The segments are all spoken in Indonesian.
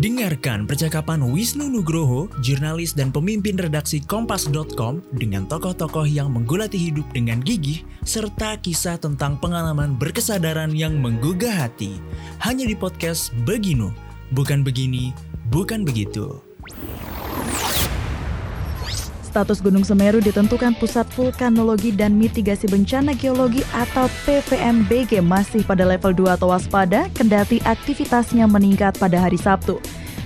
Dengarkan percakapan Wisnu Nugroho, jurnalis dan pemimpin redaksi Kompas.com dengan tokoh-tokoh yang menggulati hidup dengan gigih, serta kisah tentang pengalaman berkesadaran yang menggugah hati. Hanya di podcast Beginu, bukan begini, bukan begitu. Status Gunung Semeru ditentukan Pusat Vulkanologi dan Mitigasi Bencana Geologi atau PVMBG masih pada level 2 atau waspada, kendati aktivitasnya meningkat pada hari Sabtu.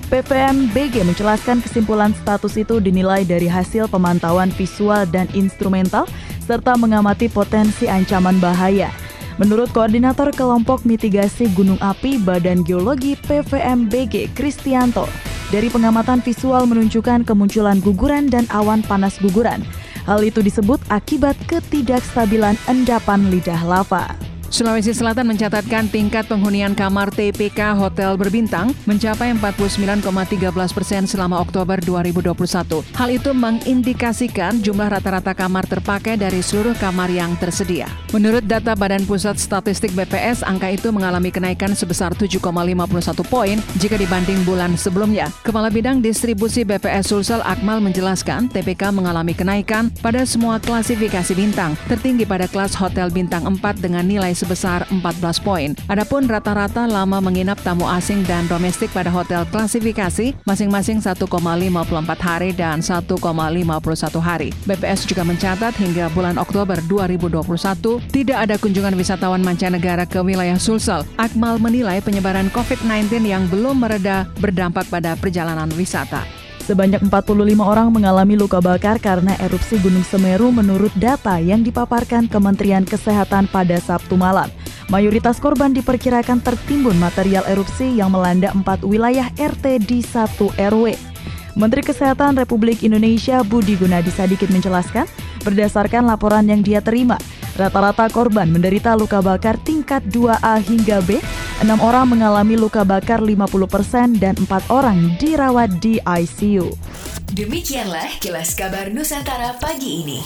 PVMBG menjelaskan kesimpulan status itu dinilai dari hasil pemantauan visual dan instrumental, serta mengamati potensi ancaman bahaya. Menurut Koordinator Kelompok Mitigasi Gunung Api Badan Geologi PVMBG, Kristianto, dari pengamatan visual menunjukkan kemunculan guguran dan awan panas guguran. Hal itu disebut akibat ketidakstabilan endapan lidah lava. Sulawesi Selatan mencatatkan tingkat penghunian kamar TPK hotel berbintang mencapai 49,13 persen selama Oktober 2021. Hal itu mengindikasikan jumlah rata-rata kamar terpakai dari seluruh kamar yang tersedia. Menurut data Badan Pusat Statistik BPS, angka itu mengalami kenaikan sebesar 7,51 poin jika dibanding bulan sebelumnya. Kepala Bidang Distribusi BPS Sulsel Akmal menjelaskan TPK mengalami kenaikan pada semua klasifikasi bintang, tertinggi pada kelas hotel bintang 4 dengan nilai sebesar 14 poin. Adapun rata-rata lama menginap tamu asing dan domestik pada hotel klasifikasi masing-masing 1,54 hari dan 1,51 hari. BPS juga mencatat hingga bulan Oktober 2021 tidak ada kunjungan wisatawan mancanegara ke wilayah Sulsel. Akmal menilai penyebaran COVID-19 yang belum mereda berdampak pada perjalanan wisata. Sebanyak 45 orang mengalami luka bakar karena erupsi Gunung Semeru menurut data yang dipaparkan Kementerian Kesehatan pada Sabtu malam. Mayoritas korban diperkirakan tertimbun material erupsi yang melanda empat wilayah RT di satu RW. Menteri Kesehatan Republik Indonesia Budi Gunadi Sadikin menjelaskan, berdasarkan laporan yang dia terima, rata-rata korban menderita luka bakar tingkat 2A hingga B Enam orang mengalami luka bakar 50% dan empat orang dirawat di ICU. Demikianlah kilas kabar Nusantara pagi ini.